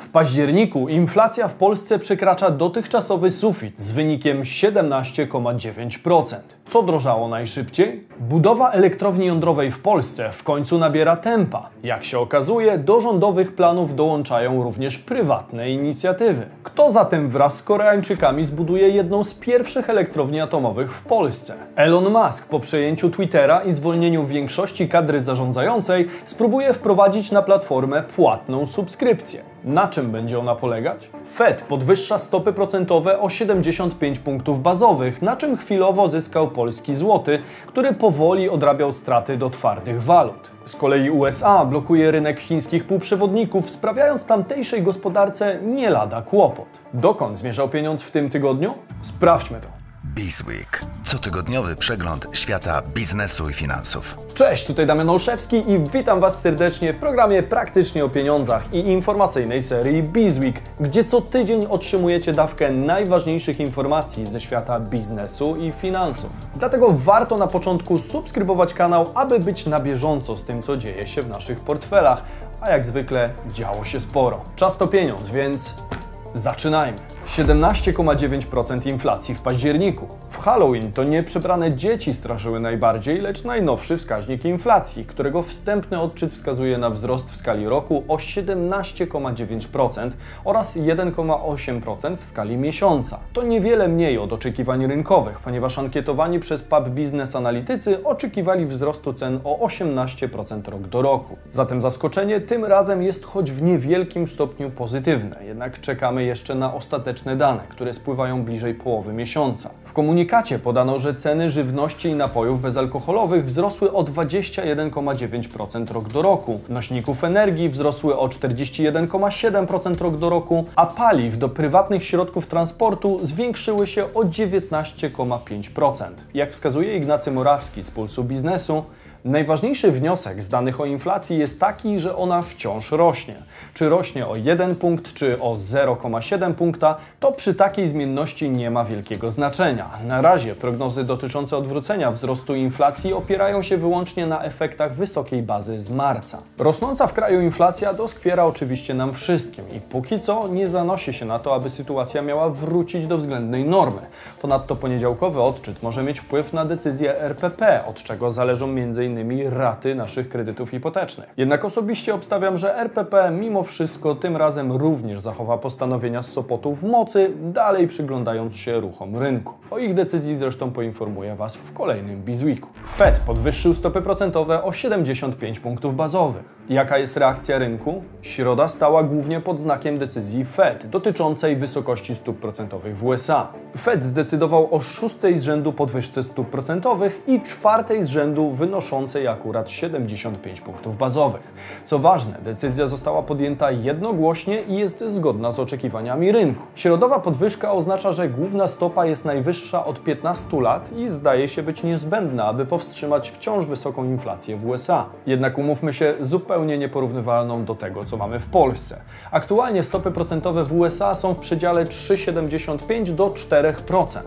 W październiku inflacja w Polsce przekracza dotychczasowy sufit z wynikiem 17,9%. Co drożało najszybciej? Budowa elektrowni jądrowej w Polsce w końcu nabiera tempa. Jak się okazuje, do rządowych planów dołączają również prywatne inicjatywy. Kto zatem wraz z Koreańczykami zbuduje jedną z pierwszych elektrowni atomowych w Polsce? Elon Musk po przejęciu Twittera i zwolnieniu większości kadry zarządzającej spróbuje wprowadzić na platformę płatną subskrypcję. Na czym będzie ona polegać? Fed podwyższa stopy procentowe o 75 punktów bazowych, na czym chwilowo zyskał polski złoty, który powoli odrabiał straty do twardych walut. Z kolei USA blokuje rynek chińskich półprzewodników, sprawiając tamtejszej gospodarce nie lada kłopot. Dokąd zmierzał pieniądz w tym tygodniu? Sprawdźmy to. Bizweek. Cotygodniowy przegląd świata biznesu i finansów. Cześć, tutaj Damian Olszewski i witam Was serdecznie w programie Praktycznie o Pieniądzach i informacyjnej serii Bizweek, gdzie co tydzień otrzymujecie dawkę najważniejszych informacji ze świata biznesu i finansów. Dlatego warto na początku subskrybować kanał, aby być na bieżąco z tym, co dzieje się w naszych portfelach, a jak zwykle działo się sporo. Czas to pieniądz, więc zaczynajmy. 17,9% inflacji w październiku. W Halloween to nie przebrane dzieci straszyły najbardziej, lecz najnowszy wskaźnik inflacji, którego wstępny odczyt wskazuje na wzrost w skali roku o 17,9% oraz 1,8% w skali miesiąca. To niewiele mniej od oczekiwań rynkowych, ponieważ ankietowani przez Pub Business analitycy oczekiwali wzrostu cen o 18% rok do roku. Zatem zaskoczenie tym razem jest choć w niewielkim stopniu pozytywne, jednak czekamy jeszcze na ostateczne dane, które spływają bliżej połowy miesiąca. W komunikacie podano, że ceny żywności i napojów bezalkoholowych wzrosły o 21,9% rok do roku, nośników energii wzrosły o 41,7% rok do roku, a paliw do prywatnych środków transportu zwiększyły się o 19,5%. Jak wskazuje Ignacy Morawski z Pulsu Biznesu, Najważniejszy wniosek z danych o inflacji jest taki, że ona wciąż rośnie. Czy rośnie o 1 punkt, czy o 0,7 punkta, to przy takiej zmienności nie ma wielkiego znaczenia. Na razie prognozy dotyczące odwrócenia wzrostu inflacji opierają się wyłącznie na efektach wysokiej bazy z marca. Rosnąca w kraju inflacja doskwiera oczywiście nam wszystkim i póki co nie zanosi się na to, aby sytuacja miała wrócić do względnej normy. Ponadto poniedziałkowy odczyt może mieć wpływ na decyzję RPP, od czego zależą m.in raty naszych kredytów hipotecznych. Jednak osobiście obstawiam, że RPP mimo wszystko tym razem również zachowa postanowienia z Sopotu w mocy, dalej przyglądając się ruchom rynku. O ich decyzji zresztą poinformuję Was w kolejnym Bizweeku. Fed podwyższył stopy procentowe o 75 punktów bazowych. Jaka jest reakcja rynku? Środa stała głównie pod znakiem decyzji Fed dotyczącej wysokości stóp procentowych w USA. Fed zdecydował o szóstej z rzędu podwyżce stóp procentowych i czwartej z rzędu wynoszącej akurat 75 punktów bazowych. Co ważne, decyzja została podjęta jednogłośnie i jest zgodna z oczekiwaniami rynku. Środowa podwyżka oznacza, że główna stopa jest najwyższa od 15 lat i zdaje się być niezbędna, aby powstrzymać wciąż wysoką inflację w USA. Jednak umówmy się, zupełnie nieporównywalną do tego, co mamy w Polsce. Aktualnie stopy procentowe w USA są w przedziale 3,75 do 4%.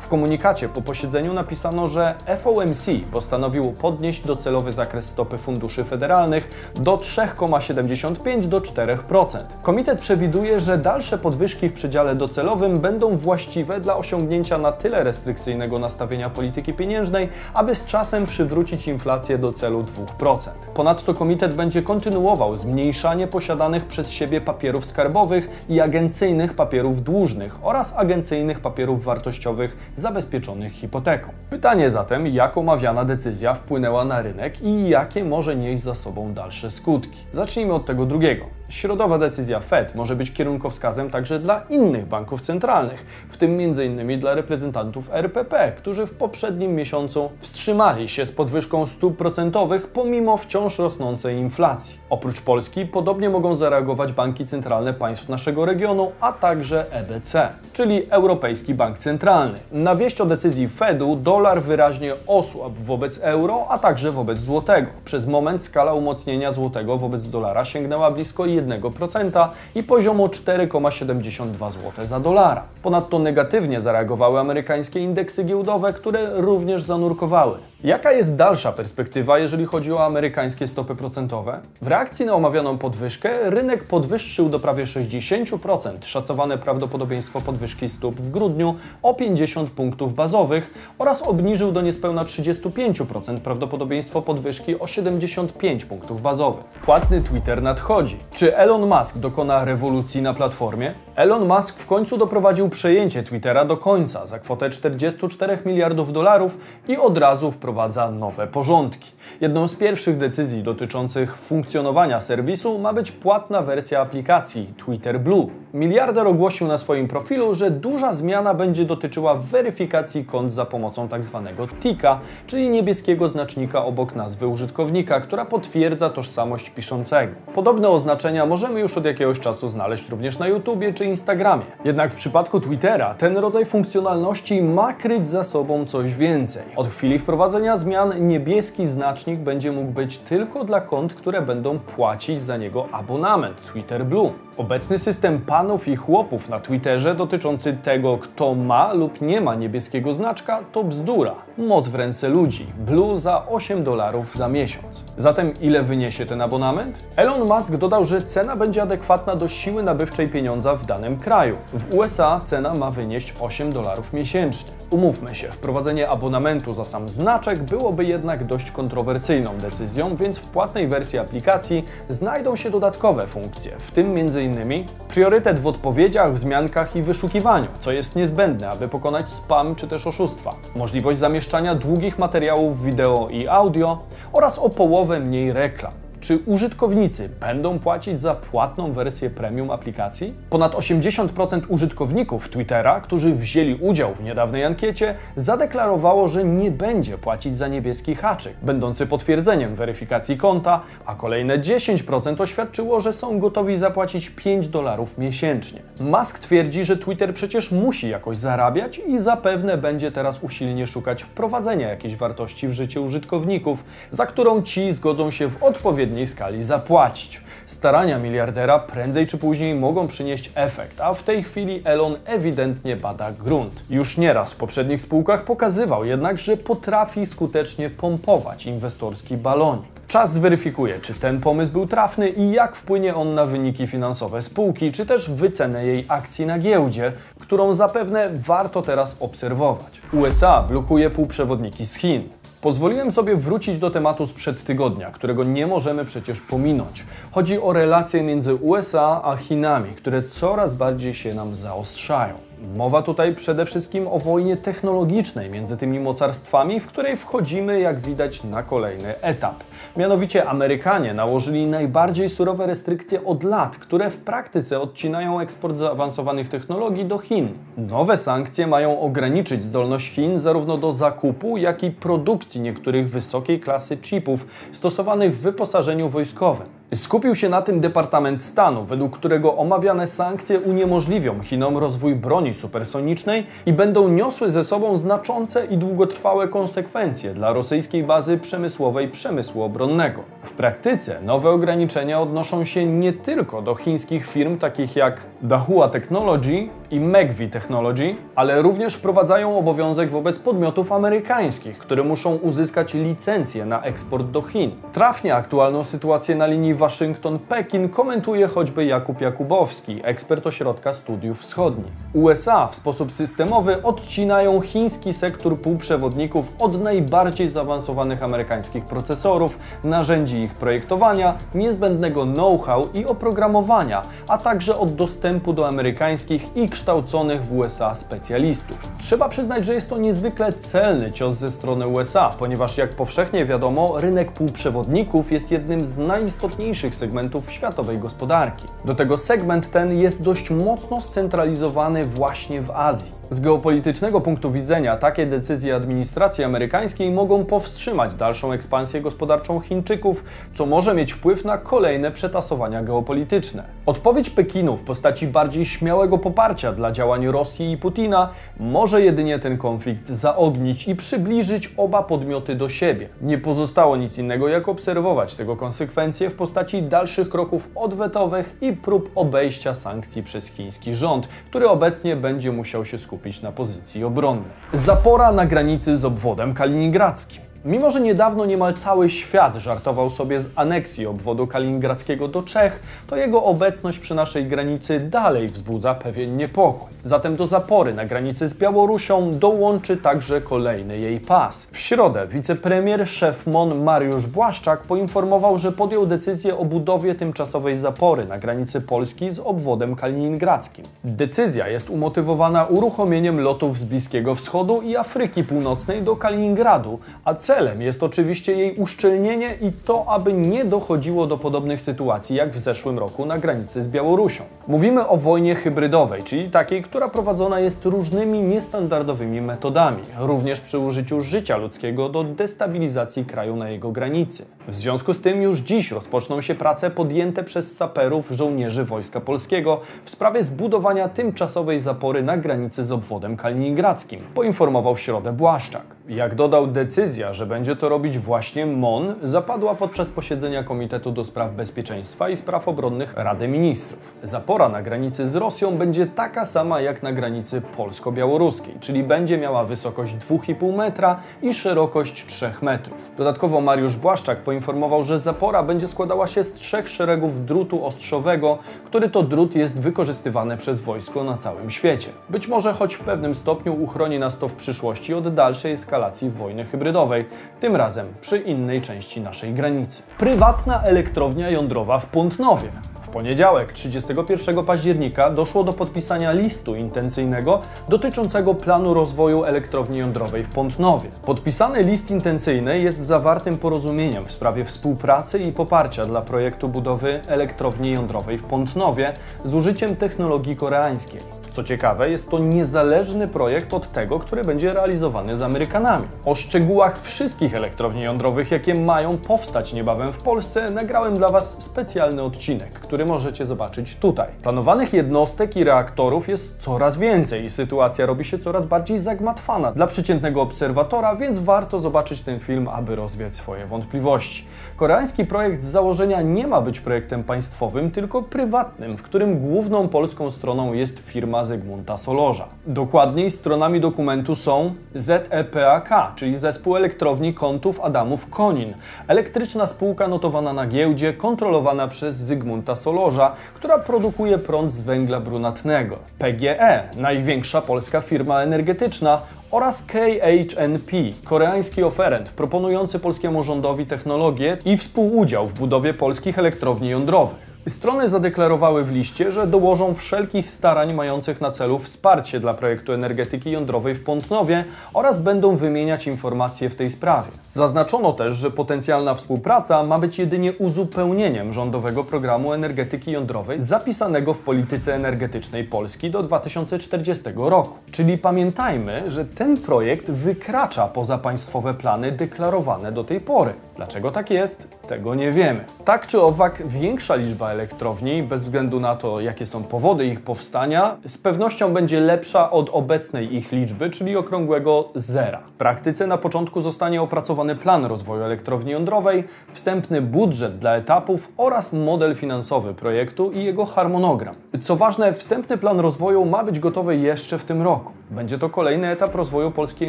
W komunikacie po posiedzeniu napisano, że FOMC postanowił podnieść docelowy zakres stopy funduszy federalnych do 3,75 do 4%. Komitet przewiduje, że dalsze podwyżki w przedziale docelowym będą właściwe dla osiągnięcia na tyle restrykcyjnego nastawienia polityki pieniężnej, aby z czasem przywrócić inflację do celu 2%. Ponadto komitet będzie kontynuował zmniejszanie posiadanych przez siebie papierów skarbowych i agencyjnych papierów dłużnych oraz agencyjnych papierów wartościowych zabezpieczonych hipoteką. Pytanie zatem, jak omawiana decyzja wpłynęła na rynek i jakie może nieść za sobą dalsze skutki. Zacznijmy od tego drugiego. Środowa decyzja Fed może być kierunkowskazem także dla innych banków centralnych, w tym m.in. dla reprezentantów RPP, którzy w poprzednim miesiącu wstrzymali się z podwyżką stóp procentowych pomimo wciąż rosnącej inflacji. Oprócz Polski podobnie mogą zareagować banki centralne państw naszego regionu, a także EBC, czyli Europejski Bank Centralny. Na wieść o decyzji Fedu dolar wyraźnie osłabł wobec euro, a także wobec złotego. Przez moment skala umocnienia złotego wobec dolara sięgnęła blisko 1% i poziomu 4,72 zł za dolara. Ponadto negatywnie zareagowały amerykańskie indeksy giełdowe, które również zanurkowały. Jaka jest dalsza perspektywa, jeżeli chodzi o amerykańskie stopy procentowe? W reakcji na omawianą podwyżkę rynek podwyższył do prawie 60% szacowane prawdopodobieństwo podwyżki stóp w grudniu o 50 punktów bazowych oraz obniżył do niespełna 35% prawdopodobieństwo podwyżki o 75 punktów bazowych. Płatny Twitter nadchodzi. Czy Elon Musk dokona rewolucji na platformie? Elon Musk w końcu doprowadził przejęcie Twittera do końca za kwotę 44 miliardów dolarów i od razu wprowadza nowe porządki. Jedną z pierwszych decyzji dotyczących funkcjonowania serwisu ma być płatna wersja aplikacji Twitter Blue. Miliarder ogłosił na swoim profilu, że duża zmiana będzie dotyczyła weryfikacji kont za pomocą tzw. Tak tika, czyli niebieskiego znacznika obok nazwy użytkownika, która potwierdza tożsamość piszącego. Podobne oznaczenia możemy już od jakiegoś czasu znaleźć również na YouTubie czy Instagramie. Jednak w przypadku Twittera ten rodzaj funkcjonalności ma kryć za sobą coś więcej. Od chwili wprowadzenia zmian niebieski znacznik będzie mógł być tylko dla kont, które będą płacić za niego abonament Twitter Blue. Obecny system panów i chłopów na Twitterze dotyczący tego, kto ma lub nie ma niebieskiego znaczka, to bzdura. Moc w ręce ludzi. Blue za 8 dolarów za miesiąc. Zatem ile wyniesie ten abonament? Elon Musk dodał, że cena będzie adekwatna do siły nabywczej pieniądza w danym kraju. W USA cena ma wynieść 8 dolarów miesięcznie. Umówmy się, wprowadzenie abonamentu za sam znaczek byłoby jednak dość kontrowersyjną decyzją, więc w płatnej wersji aplikacji znajdą się dodatkowe funkcje, w tym m.in priorytet w odpowiedziach, wzmiankach i wyszukiwaniu, co jest niezbędne, aby pokonać spam czy też oszustwa, możliwość zamieszczania długich materiałów wideo i audio oraz o połowę mniej reklam. Czy użytkownicy będą płacić za płatną wersję premium aplikacji? Ponad 80% użytkowników Twittera, którzy wzięli udział w niedawnej ankiecie, zadeklarowało, że nie będzie płacić za niebieski haczyk, będący potwierdzeniem weryfikacji konta, a kolejne 10% oświadczyło, że są gotowi zapłacić 5 dolarów miesięcznie. Musk twierdzi, że Twitter przecież musi jakoś zarabiać i zapewne będzie teraz usilnie szukać wprowadzenia jakiejś wartości w życie użytkowników, za którą ci zgodzą się w odpowiednim odpowiedniej skali zapłacić. Starania miliardera prędzej czy później mogą przynieść efekt, a w tej chwili Elon ewidentnie bada grunt. Już nieraz w poprzednich spółkach pokazywał jednak, że potrafi skutecznie pompować inwestorski balonik. Czas zweryfikuje, czy ten pomysł był trafny i jak wpłynie on na wyniki finansowe spółki, czy też wycenę jej akcji na giełdzie, którą zapewne warto teraz obserwować. USA blokuje półprzewodniki z Chin. Pozwoliłem sobie wrócić do tematu sprzed tygodnia, którego nie możemy przecież pominąć. Chodzi o relacje między USA a Chinami, które coraz bardziej się nam zaostrzają. Mowa tutaj przede wszystkim o wojnie technologicznej między tymi mocarstwami, w której wchodzimy, jak widać, na kolejny etap. Mianowicie Amerykanie nałożyli najbardziej surowe restrykcje od lat, które w praktyce odcinają eksport zaawansowanych technologii do Chin. Nowe sankcje mają ograniczyć zdolność Chin zarówno do zakupu, jak i produkcji niektórych wysokiej klasy chipów stosowanych w wyposażeniu wojskowym. Skupił się na tym Departament Stanu, według którego omawiane sankcje uniemożliwią Chinom rozwój broni supersonicznej i będą niosły ze sobą znaczące i długotrwałe konsekwencje dla rosyjskiej bazy przemysłowej przemysłu obronnego. W praktyce nowe ograniczenia odnoszą się nie tylko do chińskich firm takich jak Dahua Technology i Megvi Technology, ale również wprowadzają obowiązek wobec podmiotów amerykańskich, które muszą uzyskać licencję na eksport do Chin. Trafnie aktualną sytuację na linii Waszyngton-Pekin komentuje choćby Jakub Jakubowski, ekspert Ośrodka Studiów Wschodnich. USA w sposób systemowy odcinają chiński sektor półprzewodników od najbardziej zaawansowanych amerykańskich procesorów, narzędzi ich projektowania, niezbędnego know-how i oprogramowania, a także od dostępu do amerykańskich i kształconych w USA specjalistów. Trzeba przyznać, że jest to niezwykle celny cios ze strony USA, ponieważ jak powszechnie wiadomo, rynek półprzewodników jest jednym z najistotniejszych segmentów światowej gospodarki. Do tego segment ten jest dość mocno scentralizowany właśnie w Azji. Z geopolitycznego punktu widzenia takie decyzje administracji amerykańskiej mogą powstrzymać dalszą ekspansję gospodarczą Chińczyków, co może mieć wpływ na kolejne przetasowania geopolityczne. Odpowiedź Pekinu w postaci bardziej śmiałego poparcia dla działań Rosji i Putina może jedynie ten konflikt zaognić i przybliżyć oba podmioty do siebie. Nie pozostało nic innego jak obserwować tego konsekwencje w postaci dalszych kroków odwetowych i prób obejścia sankcji przez chiński rząd, który obecnie będzie musiał się skupić skupić na pozycji obronnej. Zapora na granicy z obwodem kaliningradzkim. Mimo, że niedawno niemal cały świat żartował sobie z aneksji obwodu kaliningradzkiego do Czech, to jego obecność przy naszej granicy dalej wzbudza pewien niepokój. Zatem do zapory na granicy z Białorusią dołączy także kolejny jej pas. W środę wicepremier szef MON Mariusz Błaszczak poinformował, że podjął decyzję o budowie tymczasowej zapory na granicy Polski z obwodem kaliningradzkim. Decyzja jest umotywowana uruchomieniem lotów z Bliskiego Wschodu i Afryki Północnej do Kaliningradu, a celem jest oczywiście jej uszczelnienie i to, aby nie dochodziło do podobnych sytuacji jak w zeszłym roku na granicy z Białorusią. Mówimy o wojnie hybrydowej, czyli takiej, która prowadzona jest różnymi niestandardowymi metodami, również przy użyciu życia ludzkiego do destabilizacji kraju na jego granicy. W związku z tym już dziś rozpoczną się prace podjęte przez saperów żołnierzy Wojska Polskiego w sprawie zbudowania tymczasowej zapory na granicy z obwodem kaliningradzkim, poinformował w środę Błaszczak. Jak dodał, decyzja, że będzie to robić właśnie MON, zapadła podczas posiedzenia Komitetu do Spraw Bezpieczeństwa i Spraw Obronnych Rady Ministrów. Zapora na granicy z Rosją będzie taka sama jak na granicy polsko-białoruskiej, czyli będzie miała wysokość 2,5 metra i szerokość 3 metrów. Dodatkowo Mariusz Błaszczak poinformował, że zapora będzie składała się z trzech szeregów drutu ostrzowego, który to drut jest wykorzystywany przez wojsko na całym świecie. Być może choć w pewnym stopniu uchroni nas to w przyszłości od dalszej eskalacji wojny hybrydowej, tym razem przy innej części naszej granicy. Prywatna elektrownia jądrowa w Pątnowie. W poniedziałek, 31 października, doszło do podpisania listu intencyjnego dotyczącego planu rozwoju elektrowni jądrowej w Pątnowie. Podpisany list intencyjny jest zawartym porozumieniem w sprawie współpracy i poparcia dla projektu budowy elektrowni jądrowej w Pątnowie z użyciem technologii koreańskiej. Co ciekawe, jest to niezależny projekt od tego, który będzie realizowany z Amerykanami. O szczegółach wszystkich elektrowni jądrowych, jakie mają powstać niebawem w Polsce, nagrałem dla Was specjalny odcinek, który możecie zobaczyć tutaj. Planowanych jednostek i reaktorów jest coraz więcej i sytuacja robi się coraz bardziej zagmatwana dla przeciętnego obserwatora, więc warto zobaczyć ten film, aby rozwiać swoje wątpliwości. Koreański projekt z założenia nie ma być projektem państwowym, tylko prywatnym, w którym główną polską stroną jest firma Zygmunta Solorza. Dokładniej stronami dokumentu są ZEPAK, czyli Zespół Elektrowni Kątów Adamów Konin, elektryczna spółka notowana na giełdzie, kontrolowana przez Zygmunta Solorza, która produkuje prąd z węgla brunatnego. PGE, największa polska firma energetyczna, oraz KHNP, koreański oferent proponujący polskiemu rządowi technologię i współudział w budowie polskich elektrowni jądrowych. Strony zadeklarowały w liście, że dołożą wszelkich starań mających na celu wsparcie dla projektu energetyki jądrowej w Pątnowie oraz będą wymieniać informacje w tej sprawie. Zaznaczono też, że potencjalna współpraca ma być jedynie uzupełnieniem rządowego programu energetyki jądrowej zapisanego w polityce energetycznej Polski do 2040 roku. Czyli pamiętajmy, że ten projekt wykracza poza państwowe plany deklarowane do tej pory. Dlaczego tak jest? Tego nie wiemy. Tak czy owak, większa liczba elektrowni, bez względu na to, jakie są powody ich powstania, z pewnością będzie lepsza od obecnej ich liczby, czyli okrągłego zera. W praktyce na początku zostanie opracowany plan rozwoju elektrowni jądrowej, wstępny budżet dla etapów oraz model finansowy projektu i jego harmonogram. Co ważne, wstępny plan rozwoju ma być gotowy jeszcze w tym roku. Będzie to kolejny etap rozwoju polskiej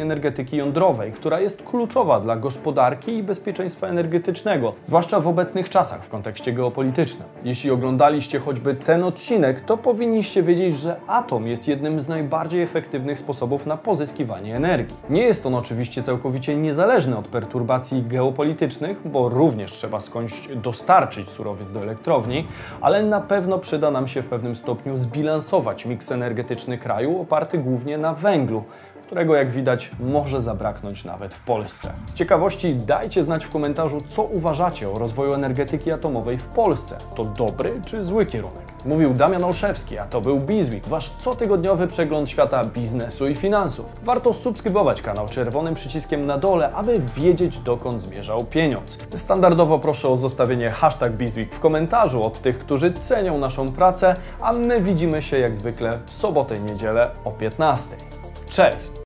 energetyki jądrowej, która jest kluczowa dla gospodarki i bezpieczeństwa energetycznego, zwłaszcza w obecnych czasach w kontekście geopolitycznym. Jeśli oglądaliście choćby ten odcinek, to powinniście wiedzieć, że atom jest jednym z najbardziej efektywnych sposobów na pozyskiwanie energii. Nie jest on oczywiście całkowicie niezależny od perturbacji geopolitycznych, bo również trzeba skądś dostarczyć surowiec do elektrowni, ale na pewno przyda nam się w pewnym stopniu zbilansować miks energetyczny kraju oparty głównie na węglu, którego jak widać może zabraknąć nawet w Polsce. Z ciekawości dajcie znać w komentarzu, co uważacie o rozwoju energetyki atomowej w Polsce. To dobry czy zły kierunek? Mówił Damian Olszewski, a to był Bizweek, wasz cotygodniowy przegląd świata biznesu i finansów. Warto subskrybować kanał czerwonym przyciskiem na dole, aby wiedzieć dokąd zmierzał pieniądz. Standardowo proszę o zostawienie hashtag Bizweek w komentarzu od tych, którzy cenią naszą pracę, a my widzimy się jak zwykle w sobotę i niedzielę o 15. Cześć!